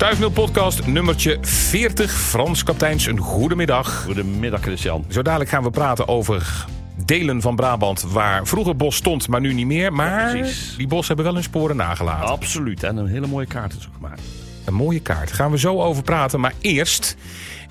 Stuifmeel podcast nummertje 40. Frans Kapteins, een goede middag. Goedemiddag, Christian. Zo dadelijk gaan we praten over delen van Brabant waar vroeger bos stond, maar nu niet meer. Maar die bossen hebben wel hun sporen nagelaten. Absoluut. En een hele mooie kaart is ook gemaakt. Een mooie kaart. Gaan we zo over praten. Maar eerst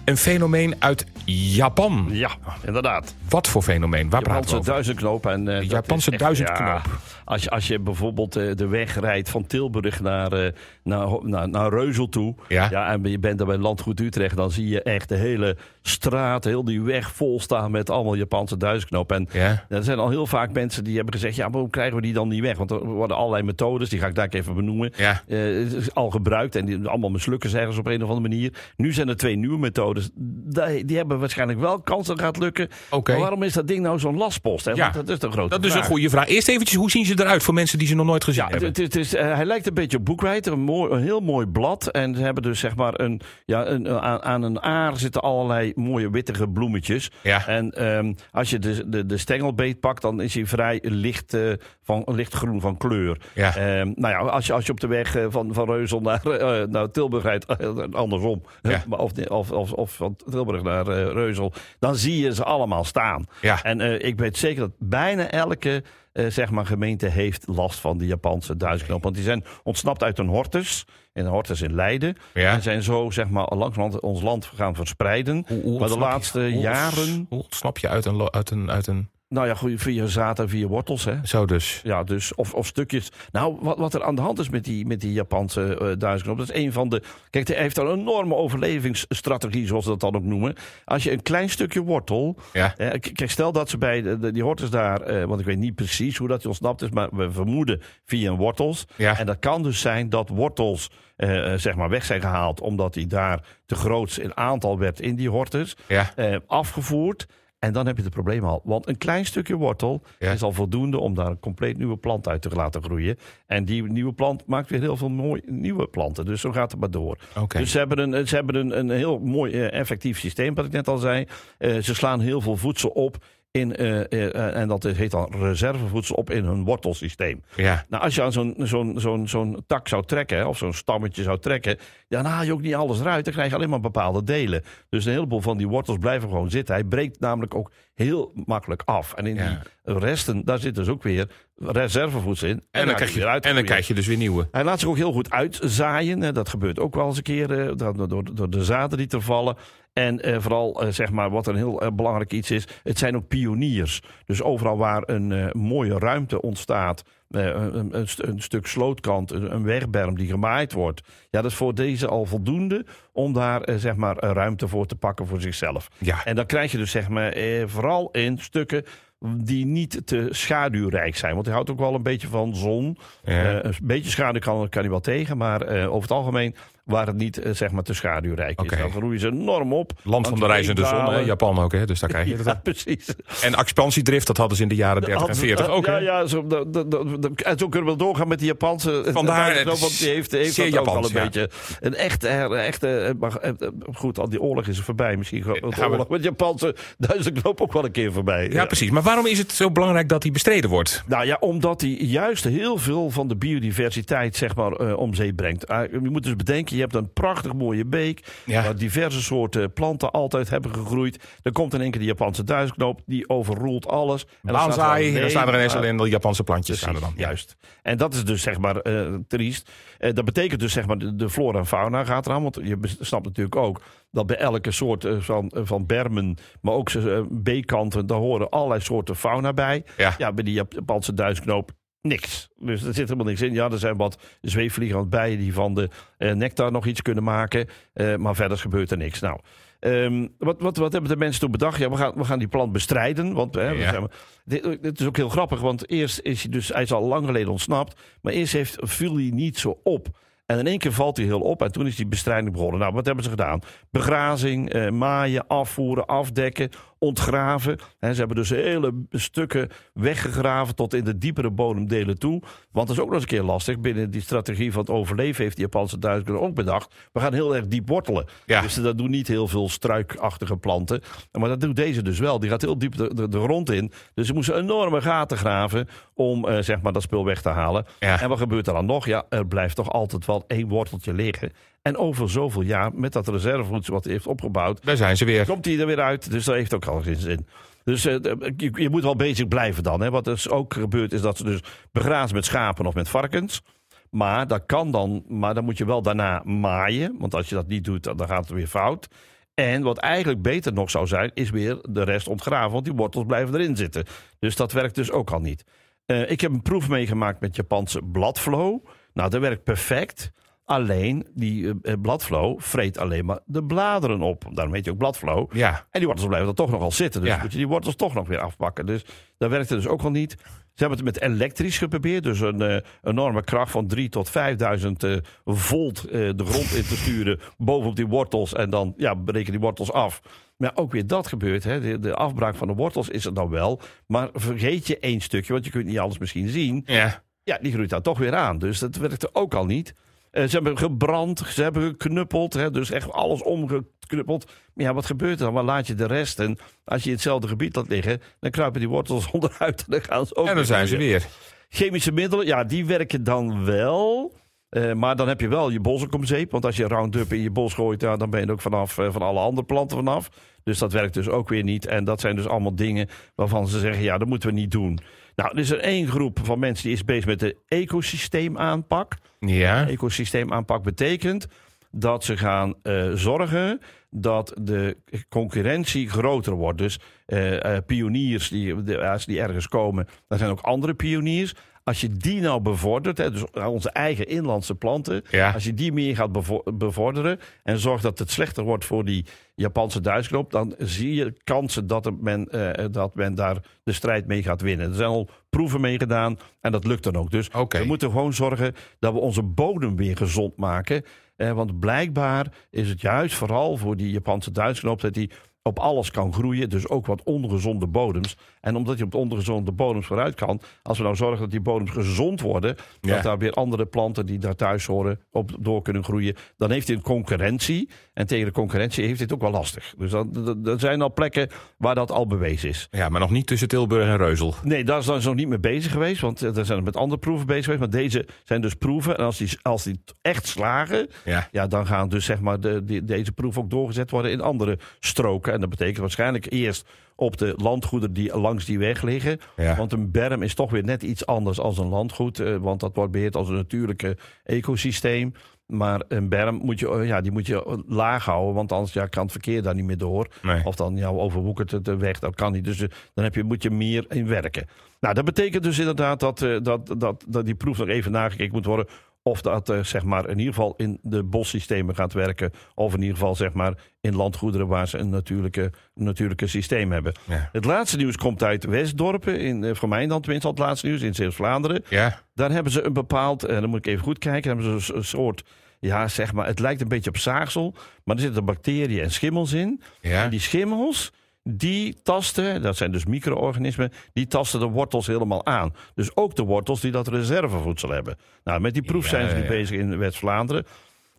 een fenomeen uit Japan. Ja, inderdaad. Wat voor fenomeen? Waar praten we Japanse over? duizendknoop. En, dat Japanse duizendknoop. ja, als, je, als je bijvoorbeeld eh, de weg rijdt van Tilburg naar, eh, naar, naar, naar Reuzel toe. Ja. en je bent daar bij Landgoed Utrecht. Dan zie je echt de hele straat, heel die weg vol staan met allemaal Japanse duizendknoop. En Ja. er zijn al heel vaak mensen die hebben gezegd... ja, maar hoe krijgen we die dan niet weg? Want er worden allerlei methodes, die ga ik daar even benoemen... Ja. Eh, al gebruikt en die allemaal mislukken ergens op een of andere manier. Nu zijn er twee nieuwe methodes. Die, die hebben waarschijnlijk wel kans dat het gaat lukken. Oké. Maar waarom is dat ding nou zo'n lastpost? Hè? Ja. Want dat is de grote Dat is een vraag. goede vraag. Eerst eventjes, hoe zien ze eruit voor mensen die ze nog nooit gezien Ja, hebben? het, het is, eh, hij lijkt een beetje op. Een, mooi, een heel mooi blad. En ze hebben dus zeg maar een, ja, een, aan, aan een aar zitten allerlei mooie wittige bloemetjes. Ja. En ehm, als je de, de, de stengelbeet pakt, dan is hij vrij licht, eh, van, lichtgroen van kleur. Ja. Ehm, nou ja, als je, als je op de weg eh, van, van Reuzel naar, naar Tilburg rijdt, andersom, Ja. of, of, of, of van Tilburg naar Reuzel, dan zie je ze allemaal staan. Ja. En ik weet zeker dat bijna elke zeg maar, gemeente heeft last van die Japanse duizendknoop. Want die zijn ontsnapt uit een hortus. In een hortus in Leiden. Ja. En zijn zo zeg maar, langs ons land gaan verspreiden. Hoe- hoe maar de ontsnap je- laatste hoe- jaren... Hoe snap je uit een, uit een, uit een... Nou ja, goed, via zaad en via wortels. Hè. Zo dus. Ja, dus, of, of stukjes. Nou, wat, wat er aan de hand is met die, met die Japanse duizendknoop, dat is een van de. Kijk, hij heeft een enorme overlevingsstrategie, zoals ze dat dan ook noemen. Als je een klein stukje wortel. Ja. eh, kijk, stel dat ze bij de, de- die hortus daar, eh, want ik weet niet precies hoe dat ontsnapt is, maar we vermoeden via een wortels. Ja. En dat kan dus zijn dat wortels. eh, zeg maar weg zijn gehaald omdat hij daar te groot in aantal werd in die hortus. Ja. afgevoerd. En dan heb je het probleem al. Want een klein stukje wortel Ja. is al voldoende om daar een compleet nieuwe plant uit te laten groeien. En die nieuwe plant maakt weer heel veel mooie nieuwe planten. Dus zo gaat het maar door. Dus ze hebben, een, ze hebben een, een heel mooi eh, effectief systeem, wat ik net al zei. Eh, ze slaan heel veel voedsel op. In, eh, eh, en dat heet dan reservevoedsel op in hun wortelsysteem. Ja. Nou, als je aan zo'n zo'n zo'n zo'n tak zou trekken, of zo'n stammetje zou trekken, dan haal je ook niet alles eruit. Dan krijg je alleen maar bepaalde delen. Dus een heleboel van die wortels blijven gewoon zitten. Hij breekt namelijk ook heel makkelijk af. En in Ja. die resten, daar zit dus ook weer reservevoedsel in. En dan, krijg je, en dan krijg je dus weer nieuwe. Hij laat zich ook heel goed uitzaaien. Dat gebeurt ook wel eens een keer eh, door, door, de zaden die te vallen. En eh, vooral, eh, zeg maar, wat een heel belangrijk iets is, het zijn ook pioniers. Dus overal waar een mooie ruimte ontstaat, een, een, een stuk slootkant, een, wegberm die gemaaid wordt. Ja, dat is voor deze al voldoende om daar, eh, zeg maar, een ruimte voor te pakken voor zichzelf. Ja. En dan krijg je dus, zeg maar, eh, vooral in stukken die niet te schaduwrijk zijn. Want hij houdt ook wel een beetje van zon. Ja. Eh, een beetje schaduw kan, kan hij wel tegen, maar eh, over het algemeen waar het niet eh, zeg maar te schaduwrijk is. Dan groeien ze enorm op. Land van de reizende zon, hè? Japan ook, hè? Dus daar krijg je Ja, dat. precies. En expansiedrift, dat hadden ze in de jaren 30 en Hadden ze- 40 ook, hè? Ja, ja zo, en zo kunnen we doorgaan met die Japanse. Vandaar, het want die heeft, heeft ook ja. een beetje. Een echte, eh, echte eh, maar, goed, al die oorlog is er voorbij. Misschien gaan we- oorlog met Japanse duizendknoop ook wel een keer voorbij. Ja, precies. Maar waarom is het zo belangrijk dat die bestreden wordt? Nou ja, omdat hij juist heel veel van de biodiversiteit zeg maar, om zeep brengt. Ah, je moet dus bedenken, je hebt een prachtig mooie beek... Ja. waar diverse soorten planten altijd hebben gegroeid. Dan komt in één keer die Japanse duizendknoop, die overroelt alles. En dan staat er dan staan er ineens alleen de Japanse plantjes. Precies, dan. Ja. juist. En dat is dus zeg maar eh, triest. Eh, dat betekent dus zeg maar de, de flora en fauna gaat eraan. Want je snapt natuurlijk ook dat bij elke soort eh, van, van bermen, maar ook uh, beekanten, daar horen allerlei soorten fauna bij. Ja. bij die Japanse duizendknoop niks. Dus er zit helemaal niks in. Ja, er zijn wat zweefvliegende bijen die van de eh, nectar nog iets kunnen maken. Eh, maar verder gebeurt er niks. Nou, ehm, wat, wat, wat hebben de mensen toen bedacht? Ja, we gaan, we gaan die plant bestrijden. Want hè, we Ja. zijn- dit, dit is ook heel grappig, want eerst is hij dus, hij is al lang geleden ontsnapt, maar eerst heeft, viel hij niet zo op. En in één keer valt hij heel op en toen is die bestrijding begonnen. Nou, wat hebben ze gedaan? Begrazing, eh, maaien, afvoeren, afdekken, ontgraven. Ze hebben dus hele stukken weggegraven tot in de diepere bodemdelen toe. Want dat is ook nog eens een keer lastig. Binnen die strategie van het overleven heeft de Japanse duizender ook bedacht. We gaan heel erg diep wortelen. Ja. Dus dat doen niet heel veel struikachtige planten. Maar dat doet deze dus wel. Die gaat heel diep de, de, de grond in. Dus ze moesten enorme gaten graven om eh, zeg maar dat spul weg te halen. Ja. En wat gebeurt er dan nog? Ja, er blijft toch altijd wel één worteltje liggen. En over zoveel jaar, met dat reservevoedsel wat hij heeft opgebouwd, Daar zijn ze weer. komt hij er weer uit. Dus dat heeft ook al geen zin. Dus eh, je, je moet wel bezig blijven dan. Hè. Wat er ook gebeurt is dat ze dus begrazen met schapen of met varkens. Maar dat kan dan, maar dan moet je wel daarna maaien. Want als je dat niet doet, dan gaat het weer fout. En wat eigenlijk beter nog zou zijn, is weer de rest ontgraven. Want die wortels blijven erin zitten. Dus dat werkt dus ook al niet. Eh, ik heb een proef meegemaakt met Japanse bladflow. Nou, dat werkt perfect. Alleen die eh, eh, bladflow vreet alleen maar de bladeren op. Daarom heet je ook bladflow. Ja, En die wortels blijven er toch nog al zitten. Dus Ja. moet je die wortels toch nog weer afpakken. Dus dat werkte dus ook al niet. Ze hebben het met elektrisch geprobeerd. Dus een eh, enorme kracht van 3 tot 5000 eh, volt de grond in te sturen. Bovenop die wortels. En dan ja, bereken die wortels af. Maar ook weer dat gebeurt. Hè. De, de afbraak van de wortels is er dan wel. Maar vergeet je één stukje. Want je kunt niet alles misschien zien. ja. Ja, die groeit dan toch weer aan. Dus dat werkte ook al niet. Eh, ze hebben gebrand, ze hebben geknuppeld. Hè, dus echt alles omgeknuppeld. Maar ja, wat gebeurt er dan? Waar laat je de rest? En als je in hetzelfde gebied laat liggen, dan kruipen die wortels onderuit. En dan gaan ze ook En dan zijn ze weer. Chemische middelen, ja, die werken dan wel. Eh, maar dan heb je wel je bos ook om zeep. Want als je Roundup in je bos gooit, ja, dan ben je ook vanaf eh, van alle andere planten vanaf. Dus dat werkt dus ook weer niet. En dat zijn dus allemaal dingen waarvan ze zeggen, ja, dat moeten we niet doen. Nou, er is er één groep van mensen die is bezig met de ecosysteemaanpak. Ja. Ecosysteemaanpak betekent dat ze gaan eh, zorgen dat de concurrentie groter wordt. Dus eh, eh, pioniers, die, de, als die ergens komen, dan zijn ook andere pioniers. Als je die nou bevordert, hè, dus onze eigen inlandse planten, Ja. als je die meer gaat bevo- bevorderen en zorgt dat het slechter wordt voor die Japanse duisknoop, dan zie je kansen dat, men, eh, dat men daar de strijd mee gaat winnen. Er zijn al proeven mee gedaan en dat lukt dan ook. Dus we moeten gewoon zorgen dat we onze bodem weer gezond maken. Eh, want blijkbaar is het juist vooral voor die Japanse duisknoop dat die op alles kan groeien. Dus ook wat ongezonde bodems. En omdat je op de ongezonde bodems vooruit kan, als we nou zorgen dat die bodems gezond worden, Ja. dat daar weer andere planten die daar thuis horen op door kunnen groeien, dan heeft hij een concurrentie. En tegen de concurrentie heeft het ook wel lastig. Dus dat zijn al plekken waar dat al bewezen is. ja, maar nog niet tussen Tilburg en Reuzel. Nee, daar zijn ze nog niet mee bezig geweest. Want eh, daar zijn we met andere proeven bezig geweest. Maar deze zijn dus proeven. En als die, als die echt slagen. Ja. Ja, dan gaan dus zeg maar de, die- deze proef ook doorgezet worden in andere stroken. En dat betekent waarschijnlijk eerst op de landgoederen die langs die weg liggen. Ja. Want een berm is toch weer net iets anders dan een landgoed. eh, want dat wordt beheerd als een natuurlijke ecosysteem. Maar een berm moet je, eh, ja, die moet je laag houden. Want anders ja, kan het verkeer daar niet meer door. Nee. Of dan ja, overwoekert het de weg. Dat kan niet. Dus eh, dan heb je, moet je meer in werken. Nou, dat betekent dus inderdaad dat, dat, dat, dat die proef nog even nagekeken moet worden. Of dat eh, zeg maar in ieder geval in de bossystemen gaat werken. Of in ieder geval zeg maar in landgoederen waar ze een natuurlijke, natuurlijke systeem hebben. Ja. Het laatste nieuws komt uit Westdorpen. In, eh, voor mij dan tenminste al het laatste nieuws. In Zeeuws-Vlaanderen. Ja. Daar hebben ze een bepaald, en dan moet ik even goed kijken, hebben ze een soort, ja zeg maar, het lijkt een beetje op zaagsel, maar er zitten bacteriën en schimmels in. Ja. En die schimmels, die tasten, dat zijn dus micro-organismen, die tasten de wortels helemaal aan. Dus ook de wortels die dat reservevoedsel hebben. Nou, met die proef Ja, zijn ze nu ja. bezig in West-Vlaanderen.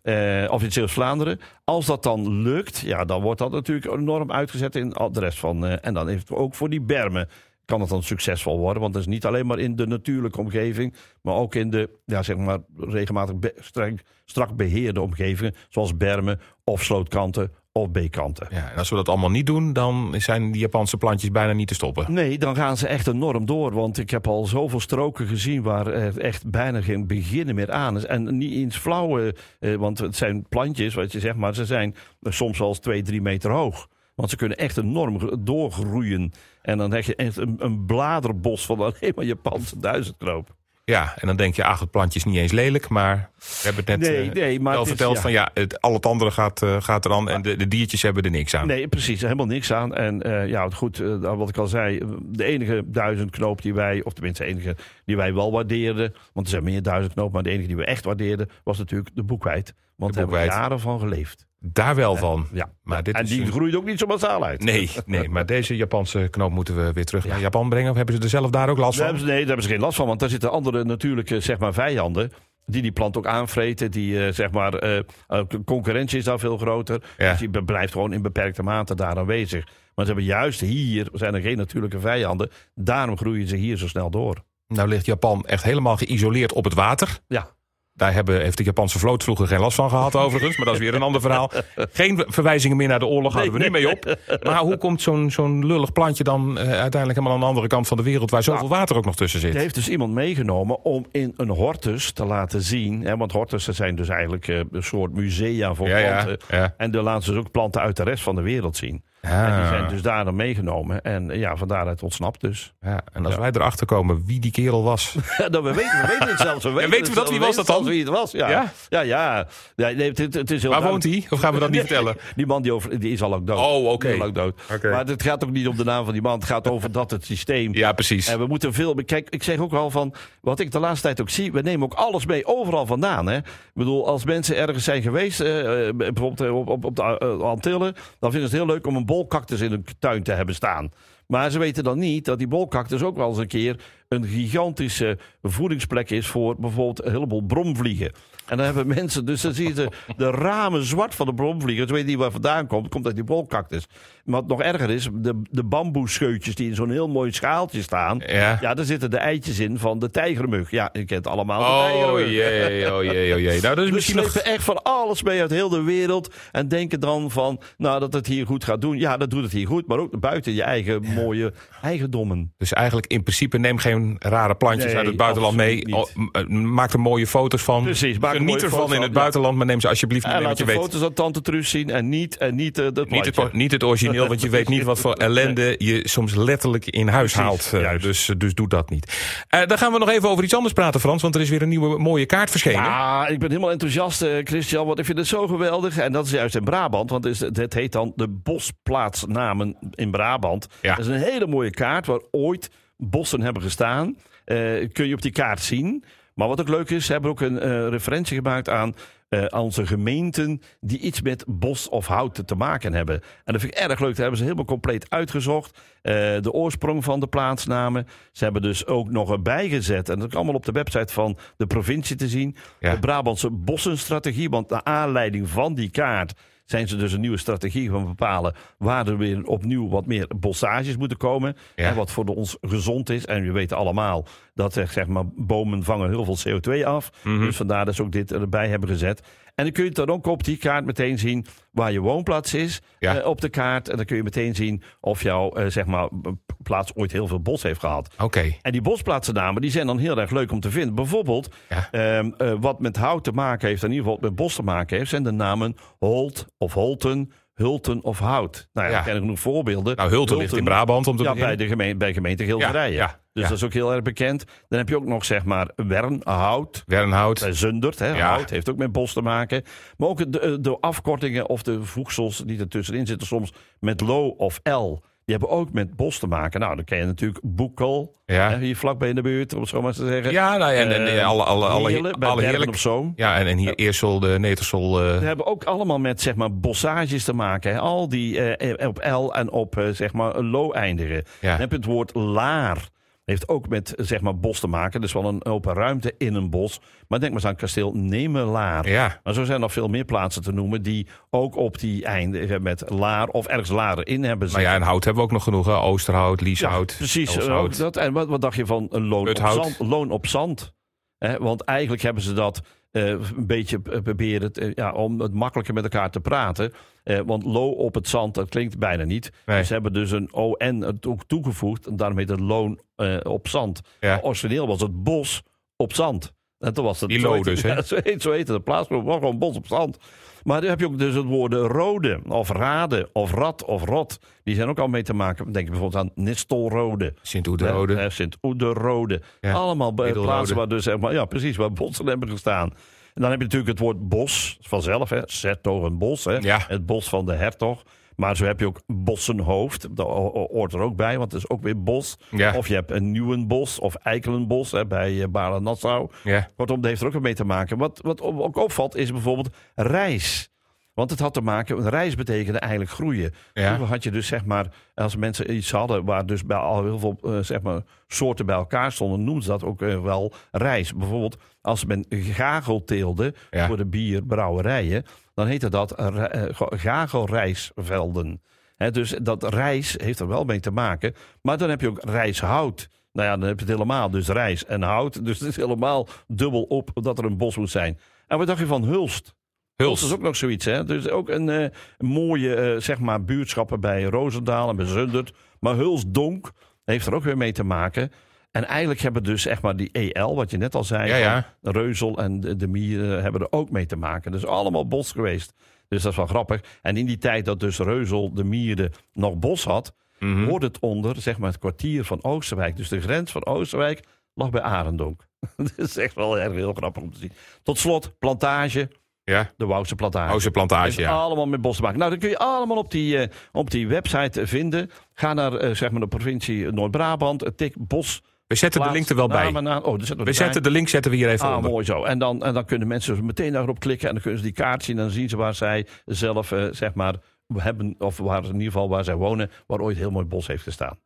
eh, of in Zeeuws-Vlaanderen. Als dat dan lukt, ja, dan wordt dat natuurlijk enorm uitgezet in de rest van. eh, en dan heeft het ook voor die bermen kan het dan succesvol worden. Want dat is niet alleen maar in de natuurlijke omgeving, maar ook in de ja, zeg maar, regelmatig be- streng, strak beheerde omgevingen, zoals bermen of slootkanten of beekkanten. ja. En als we dat allemaal niet doen, dan zijn die Japanse plantjes bijna niet te stoppen. Nee, dan gaan ze echt enorm door. Want ik heb al zoveel stroken gezien waar er echt bijna geen beginnen meer aan is. En niet eens flauwe, eh, want het zijn plantjes, wat je zegt, maar ze zijn soms wel eens twee, drie meter hoog. Want ze kunnen echt enorm gro- doorgroeien. En dan heb je echt een, een bladerbos van alleen maar Japanse duizendknoop. Ja, en dan denk je, ach, het plantje is niet eens lelijk. Maar we hebben het net Nee, eh, nee, maar wel het is- verteld ja. van ja, het, al het andere gaat, eh, gaat er dan. En de, de diertjes hebben er niks aan. Nee, precies. Helemaal niks aan. En eh, ja, goed, wat ik al zei. De enige duizendknoop die wij, of tenminste de enige die wij wel waardeerden. Want er zijn meer duizendknoop, maar de enige die we echt waardeerden was natuurlijk de boekwijd. Want De daar hebben we jaren van geleefd. Daar wel van. Ja. Maar dit en die een- groeit ook niet zo massaal uit. Nee, nee, maar deze Japanse knoop moeten we weer terug naar Japan brengen. Of hebben ze er zelf daar ook last van? nee, daar hebben ze geen last van. Want daar zitten andere natuurlijke zeg maar, vijanden. Die die plant ook aanvreten. Die, eh, zeg maar, eh, eh, concurrentie is daar veel groter. Ja. Dus die blijft gewoon in beperkte mate daar aanwezig. Maar ze hebben juist hier, zijn er geen natuurlijke vijanden. Daarom groeien ze hier zo snel door. Nou ligt Japan echt helemaal geïsoleerd op het water. Ja, Daar hebben, heeft de Japanse vloot vroeger geen last van gehad overigens. Maar dat is weer een ander verhaal. Geen verwijzingen meer naar de oorlog houden we nu mee op. Maar hoe komt zo'n zo'n lullig plantje dan eh, uiteindelijk helemaal aan de andere kant van de wereld... waar zoveel water ook nog tussen zit? Er heeft dus iemand meegenomen om in een hortus te laten zien... Hè, want hortussen zijn dus eigenlijk eh, een soort musea voor Ja, planten. ja. En dan laten ze dus ook planten uit de rest van de wereld zien. En die zijn dus daar dan meegenomen. En ja, van daaruit ontsnapt dus. Ja, en als wij erachter komen wie die kerel was... Dat we, weten, we weten het zelfs. We weten, weten het we dat? Wie was dat dan? Wie het was, ja. Ja? Ja, ja. ja. nee, het, het- het is heel Waar woont hij? Of gaan we dat niet vertellen? Die man die, over, die is al lang dood. Oh, oké. Dood. Oké. Maar het gaat ook niet om de naam van die man. Het gaat over dat het systeem. Ja, precies. En we moeten veel. Kijk, ik zeg ook wel van. Wat ik de laatste tijd ook zie. We nemen ook alles mee overal vandaan. Hè? Ik bedoel, als mensen ergens zijn geweest. eh, eh, bijvoorbeeld eh, op, op, op de Antillen. Dan vinden ze het heel leuk om een bolcactus in een tuin te hebben staan. Maar ze weten dan niet dat die bolcactus ook wel eens een keer een gigantische voedingsplek is voor bijvoorbeeld een heleboel bromvliegen. En dan hebben mensen, dus dan zien ze de ramen zwart van de bromvliegen. Ze weten niet waar vandaan komt, komt uit die bolcactus. Maar wat nog erger is, de, de bamboescheutjes die in zo'n heel mooi schaaltje staan. Ja. Ja, daar zitten de eitjes in van de tijgermug. Ja, je kent allemaal de Oh tijgermug. jee, oh jee, oh jee. Nou, dat is Dus misschien nog... echt van alles mee uit heel de wereld. En denken dan van, nou, dat het hier goed gaat doen. Ja, dat doet het hier goed. Maar ook buiten je eigen mooie eigendommen. Dus eigenlijk in principe neem geen rare plantjes Nee, uit het buitenland mee. niet. Oh, m- Maak er mooie foto's van. Precies, maak Geniet mooie ervan in het buitenland, maar neem ze alsjeblieft mee, En laat je de weet... foto's aan Tante Truus zien en niet, en niet uh, dat Niet het, niet het origineel, want je weet niet wat voor ellende je soms letterlijk in huis Precies, haalt. Eh, dus, dus doe dat niet. Eh, dan gaan we nog even over iets anders praten, Frans. Want er is weer een nieuwe mooie kaart verschenen. Ja, ik ben helemaal enthousiast, eh, Christian, want ik vind het zo geweldig. En dat is juist in Brabant, want het, is, het heet dan de Bosplaatsnamen in Brabant. Ja. Dat is een hele mooie kaart waar ooit bossen hebben gestaan. Eh, kun je op die kaart zien. Maar wat ook leuk is, ze hebben ook een eh, referentie gemaakt aan eh, onze gemeenten die iets met bos of hout te maken hebben. En dat vind ik erg leuk. Dat hebben ze helemaal compleet uitgezocht. Eh, de oorsprong van de plaatsnamen. Ze hebben dus ook nog erbij gezet. En dat is allemaal op de website van de provincie te zien. Ja. De Brabantse bossenstrategie. Want naar aanleiding van die kaart zijn ze dus een nieuwe strategie gaan bepalen. Waar er weer opnieuw wat meer bossages moeten komen. Ja. En wat voor ons gezond is. En we weten allemaal dat zeg maar, bomen vangen heel veel CO2 af. Mhm. Dus vandaar dat ze ook dit erbij hebben gezet. En dan kun je dan ook op die kaart meteen zien waar je woonplaats is Ja. eh, op de kaart. En dan kun je meteen zien of jouw eh, zeg maar, plaats ooit heel veel bos heeft gehad. Oké. En die bosplaatsnamen die zijn dan heel erg leuk om te vinden. Bijvoorbeeld, Ja. ehm, eh, wat met hout te maken heeft, in ieder geval met bos te maken heeft, zijn de namen Holt of Holten, Hulten of Hout. Nou ja, Ja. er genoeg voorbeelden. Nou, Hulten ligt in Brabant om te Ja, beginnen. bij de gemeente, bij gemeente Gilderijen. Ja, dus dat is ook heel erg bekend. Dan heb je ook nog zeg maar Wern, Hout. Wernhout. Bij Zundert, hè, Ja. hout, heeft ook met bos te maken. Maar ook de, de afkortingen of de voegsels die er tussenin zitten, soms met lo of l. Die hebben ook met bos te maken. Nou, dan ken je natuurlijk Boekel, Ja. hè, hier vlakbij in de buurt, om het zo maar te zeggen. Ja, nou, en, en, Eh, alle, alle, alle, Heerlen, alle heerlijk. op Zoom. Ja, en, en hier Eersel, de Netersel. eh, Die hebben ook allemaal met zeg maar bossages te maken. Hè. Al die eh, op L en op eh, zeg maar lo eindigen. Ja. Dan heb je het woord laar. Heeft ook met zeg maar bos te maken. Dus wel een open ruimte in een bos. Maar denk maar eens aan kasteel Nemelaar. ja. Maar zo zijn er nog veel meer plaatsen te noemen die ook op die eindigen met laar of ergens laren in hebben Maar zitten. ja, en hout hebben we ook nog genoeg. Hè? Oosterhout, Lieshout. precies. Elshout. ook dat. En wat, wat dacht je van een loon op zand? Loon op zand. Want eigenlijk hebben ze dat eh, een beetje eh, proberen eh, ja, om het makkelijker met elkaar te praten. Eh, want lo op het zand, dat klinkt bijna niet. Nee. Dus ze hebben dus een ON toe- toegevoegd. En daarom heet het loon eh, op zand. Ja. Origineel was het bos op zand. En toen was het, Die lo dus, hè? Ja, zo, heet, zo heette de plaats, maar het was gewoon bos op zand. Maar dan heb je ook dus het woorden rode, of rade, of rat, of rot. Die zijn ook al mee te maken. Denk bijvoorbeeld aan Nistelrode. Sint-Oederode. Eh, Sint-Oederode. Ja, Allemaal plaatsen waar dus zeg maar, ja, precies, waar bossen hebben gestaan. En dan heb je natuurlijk het woord bos vanzelf, hè. Zettorenbos, hè. Ja. Het bos van de hertog. Maar zo heb je ook Bossenhoofd. Dat ho- ho- hoort er ook bij, want het is ook weer bos. Ja. Of je hebt een Nieuwenbos of Eikelenbos hè, bij uh, Balen-Nassau. Ja. Kortom, dat heeft er ook weer mee te maken. Wat, wat ook opvalt is bijvoorbeeld reis. Want het had te maken, reis betekende eigenlijk groeien. Ja. Had je dus zeg maar, als mensen iets hadden waar dus bij al heel veel eh, zeg maar, soorten bij elkaar stonden, noemden ze dat ook eh, wel reis. Bijvoorbeeld als men gagel teelde Ja. voor de bierbrouwerijen, dan heette dat uh, gagelrijsvelden. Hè, dus dat rijs heeft er wel mee te maken. Maar dan heb je ook rijshout. Nou ja, dan heb je het helemaal. Dus rijst en hout. Dus het is helemaal dubbel op dat er een bos moet zijn. En wat dacht je van Hulst? Hulst is ook nog zoiets, hè? Dus ook een, uh, mooie, uh, zeg maar, buurtschappen bij Roosendaal en bij Zundert. Maar Hulst-Donk heeft er ook weer mee te maken. En eigenlijk hebben dus echt maar die EL, wat je net al zei, ja, ja. Reuzel en de, de Mieren hebben er ook mee te maken. Dus allemaal bos geweest. Dus dat is wel grappig. En in die tijd dat dus Reuzel de Mieren nog bos had, mm -hmm. hoorde het onder zeg maar, het kwartier van Oosterwijk. Dus de grens van Oosterwijk lag bij Arendonk. dat is echt wel erg heel grappig om te zien. Tot slot, plantage. Ja. De Wouwse plantage. Wouwse plantage, ja. Allemaal met bos te maken. Nou, dat kun je allemaal op die, uh, op die website vinden. Ga naar uh, zeg maar de provincie Noord-Brabant. Tik bos. We zetten de link er wel bij. Oh, we zetten de link zetten we hier even ah, onder. mooi zo. En dan, en dan kunnen mensen meteen daarop klikken. En dan kunnen ze die kaart zien. En dan zien ze waar zij zelf, uh, zeg maar, hebben. Of waar, in ieder geval waar zij wonen. Waar ooit heel mooi bos heeft gestaan.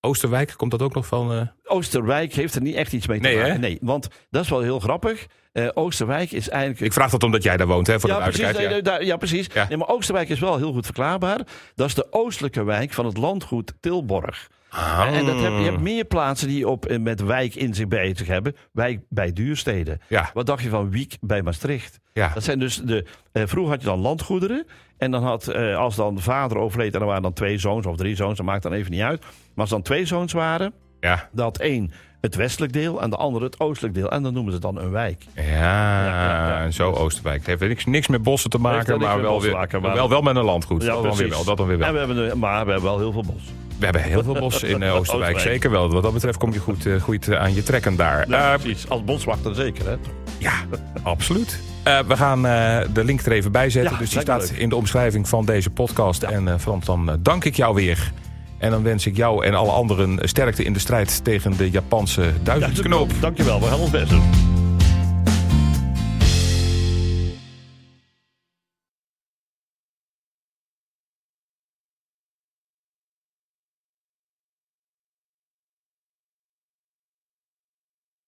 Oosterwijk, komt dat ook nog van? Uh... Oosterwijk heeft er niet echt iets mee te nee, maken. Hè? Nee, want dat is wel heel grappig. Uh, Oosterwijk is eigenlijk... Ik vraag dat omdat jij daar woont, hè, voor ja, de precies, ja. ja, precies. Ja. Nee, maar Oosterwijk is wel heel goed verklaarbaar. Dat is de oostelijke wijk van het landgoed Tilborg. Ah. En dat heb, je hebt meer plaatsen die op, met wijk in zich bezig hebben. Wijk bij duursteden. Ja. Wat dacht je van Wiek bij Maastricht? Ja. Dat zijn dus de. Uh, vroeger had je dan landgoederen. En dan had, uh, als dan de vader overleed, en er waren dan twee zoons of drie zoons, dat maakt dan even niet uit. Maar als dan twee zoons waren, ja. dat één het westelijk deel en de andere het oostelijk deel. En dan noemen ze het dan een wijk. Ja, ja, ja. zo Oosterwijk. Het heeft niks, niks met bossen te maken, maar, wel, weer, maken, maar wel, wel met een landgoed. Ja, dat, dan weer wel, dat dan weer wel. En we hebben, maar we hebben wel heel veel bos. We hebben heel veel bos in uh, Oosterwijk, Oosterwijk. zeker wel. Wat dat betreft kom je goed, uh, goed aan je trekken daar. Uh, precies. Als boswachter zeker, hè? Ja, absoluut. Uh, we gaan de link er even bij zetten. Dus die staat leuk. in de omschrijving van deze podcast. En Frans, dan dank ik jou weer. En dan wens ik jou en alle anderen sterkte in de strijd tegen de Japanse duizendknoop. Dankjewel, we gaan ons best doen.